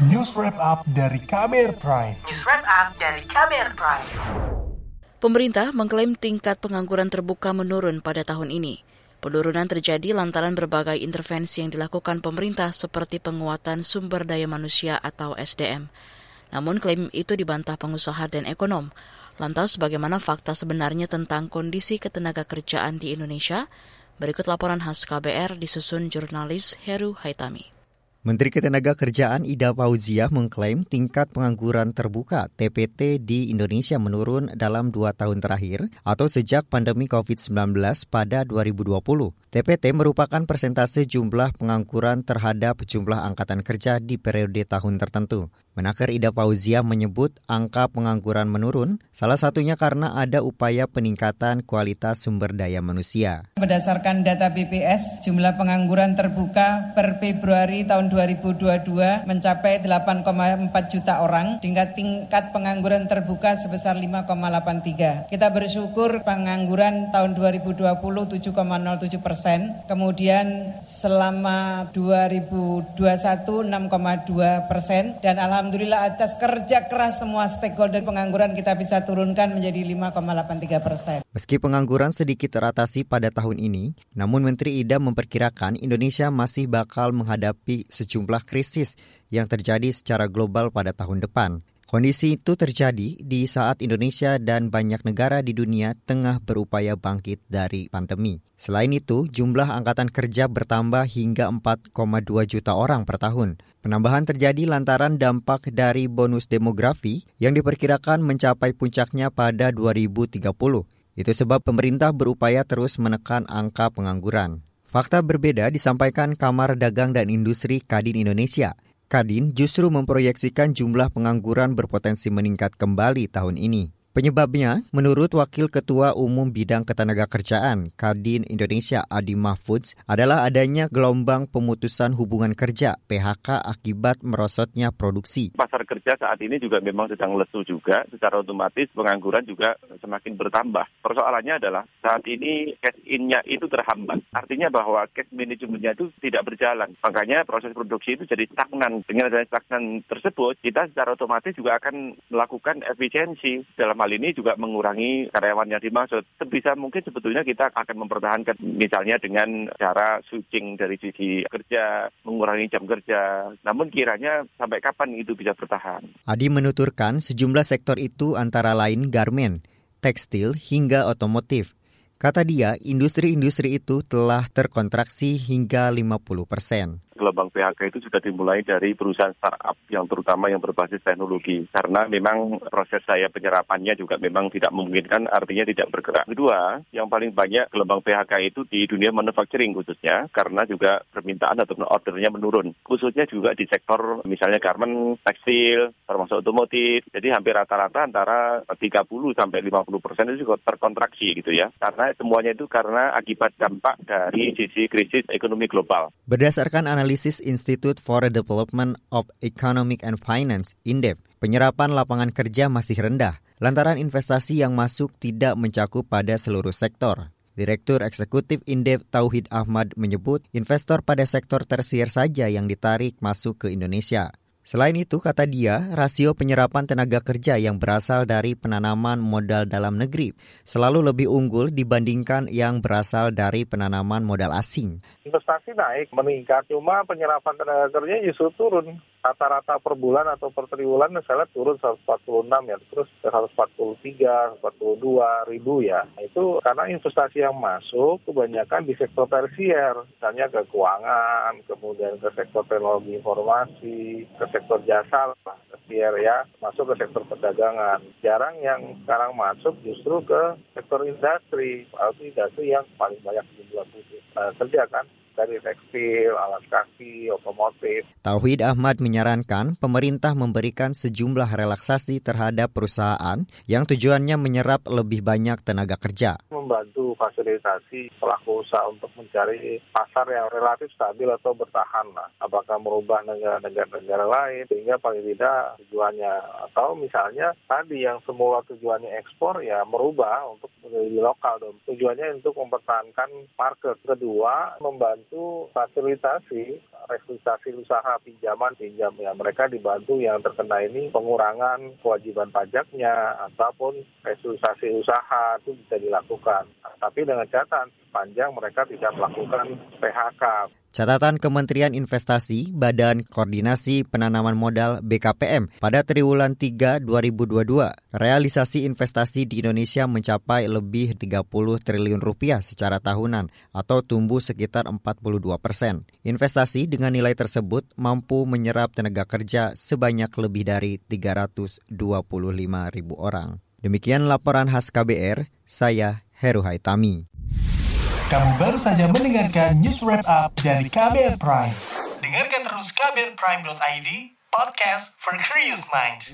News Wrap Up dari Kamer Prime. News Wrap Up dari Kamer Prime. Pemerintah mengklaim tingkat pengangguran terbuka menurun pada tahun ini. Penurunan terjadi lantaran berbagai intervensi yang dilakukan pemerintah seperti penguatan sumber daya manusia atau SDM. Namun klaim itu dibantah pengusaha dan ekonom. Lantas bagaimana fakta sebenarnya tentang kondisi ketenaga kerjaan di Indonesia? Berikut laporan khas KBR disusun jurnalis Heru Haitami. Menteri Ketenagakerjaan Ida Fauzia mengklaim tingkat pengangguran terbuka TPT di Indonesia menurun dalam dua tahun terakhir atau sejak pandemi COVID-19 pada 2020. TPT merupakan persentase jumlah pengangguran terhadap jumlah angkatan kerja di periode tahun tertentu. Menaker Ida Fauzia menyebut angka pengangguran menurun, salah satunya karena ada upaya peningkatan kualitas sumber daya manusia. Berdasarkan data BPS, jumlah pengangguran terbuka per Februari tahun 2022 mencapai 8,4 juta orang, tingkat tingkat pengangguran terbuka sebesar 5,83. Kita bersyukur pengangguran tahun 2020 7,07 persen, kemudian selama 2021 6,2 persen, dan alhamdulillah Alhamdulillah atas kerja keras semua stakeholder pengangguran kita bisa turunkan menjadi 5,83 persen. Meski pengangguran sedikit teratasi pada tahun ini, namun Menteri Ida memperkirakan Indonesia masih bakal menghadapi sejumlah krisis yang terjadi secara global pada tahun depan. Kondisi itu terjadi di saat Indonesia dan banyak negara di dunia tengah berupaya bangkit dari pandemi. Selain itu, jumlah angkatan kerja bertambah hingga 4,2 juta orang per tahun. Penambahan terjadi lantaran dampak dari bonus demografi yang diperkirakan mencapai puncaknya pada 2030. Itu sebab pemerintah berupaya terus menekan angka pengangguran. Fakta berbeda disampaikan Kamar Dagang dan Industri Kadin Indonesia – Kadin justru memproyeksikan jumlah pengangguran berpotensi meningkat kembali tahun ini. Penyebabnya, menurut Wakil Ketua Umum Bidang Ketenagakerjaan Kadin Indonesia Adi Mahfudz, adalah adanya gelombang pemutusan hubungan kerja PHK akibat merosotnya produksi. Pasar kerja saat ini juga memang sedang lesu juga, secara otomatis pengangguran juga semakin bertambah. Persoalannya adalah saat ini cash in-nya itu terhambat. Artinya bahwa cash management-nya itu tidak berjalan. Makanya proses produksi itu jadi stagnan. Dengan adanya stagnan tersebut, kita secara otomatis juga akan melakukan efisiensi dalam hal ini juga mengurangi karyawan yang dimaksud. Sebisa mungkin sebetulnya kita akan mempertahankan misalnya dengan cara switching dari sisi kerja, mengurangi jam kerja. Namun kiranya sampai kapan itu bisa bertahan? Adi menuturkan sejumlah sektor itu antara lain garmen, tekstil hingga otomotif. Kata dia, industri-industri itu telah terkontraksi hingga 50 persen gelombang PHK itu sudah dimulai dari perusahaan startup yang terutama yang berbasis teknologi karena memang proses saya penyerapannya juga memang tidak memungkinkan artinya tidak bergerak. Kedua, yang paling banyak gelombang PHK itu di dunia manufacturing khususnya karena juga permintaan atau ordernya menurun. Khususnya juga di sektor misalnya garment, tekstil, termasuk otomotif. Jadi hampir rata-rata antara 30 sampai 50 persen itu terkontraksi gitu ya. Karena semuanya itu karena akibat dampak dari sisi krisis ekonomi global. Berdasarkan analisis analisis Institute for the Development of Economic and Finance, INDEF, penyerapan lapangan kerja masih rendah lantaran investasi yang masuk tidak mencakup pada seluruh sektor. Direktur Eksekutif Indef Tauhid Ahmad menyebut investor pada sektor tersier saja yang ditarik masuk ke Indonesia. Selain itu, kata dia, rasio penyerapan tenaga kerja yang berasal dari penanaman modal dalam negeri selalu lebih unggul dibandingkan yang berasal dari penanaman modal asing. Investasi naik, meningkat, cuma penyerapan tenaga kerja justru turun rata-rata per bulan atau per triwulan misalnya turun 146 ya, terus ke 143, 142 ribu ya. Nah, itu karena investasi yang masuk kebanyakan di sektor tersier, misalnya ke keuangan, kemudian ke sektor teknologi informasi, ke sektor jasa tersier ya, masuk ke sektor perdagangan. Jarang yang sekarang masuk justru ke sektor industri, atau industri yang paling banyak jumlah uh, kerja kan dari tekstil, alas kaki, otomotif. Tauhid Ahmad menyarankan pemerintah memberikan sejumlah relaksasi terhadap perusahaan yang tujuannya menyerap lebih banyak tenaga kerja. Membantu fasilitasi pelaku usaha untuk mencari pasar yang relatif stabil atau bertahan lah. Apakah merubah negara-negara lain sehingga paling tidak tujuannya atau misalnya tadi yang semula tujuannya ekspor ya merubah untuk menjadi lokal dong. Tujuannya untuk mempertahankan market. Kedua, membantu fasilitasi restrukturisasi usaha pinjaman pinjam ya mereka dibantu yang terkena ini pengurangan kewajiban pajaknya ataupun restrukturisasi usaha itu bisa dilakukan tapi dengan catatan panjang mereka tidak melakukan PHK Catatan Kementerian Investasi Badan Koordinasi Penanaman Modal BKPM pada triwulan 3 2022, realisasi investasi di Indonesia mencapai lebih 30 triliun rupiah secara tahunan atau tumbuh sekitar 42 persen. Investasi dengan nilai tersebut mampu menyerap tenaga kerja sebanyak lebih dari 325 ribu orang. Demikian laporan khas KBR, saya Heru Haitami. Kamu baru saja mendengarkan news wrap up dari KBR Prime. Dengarkan terus kbrprime.id, podcast for curious minds.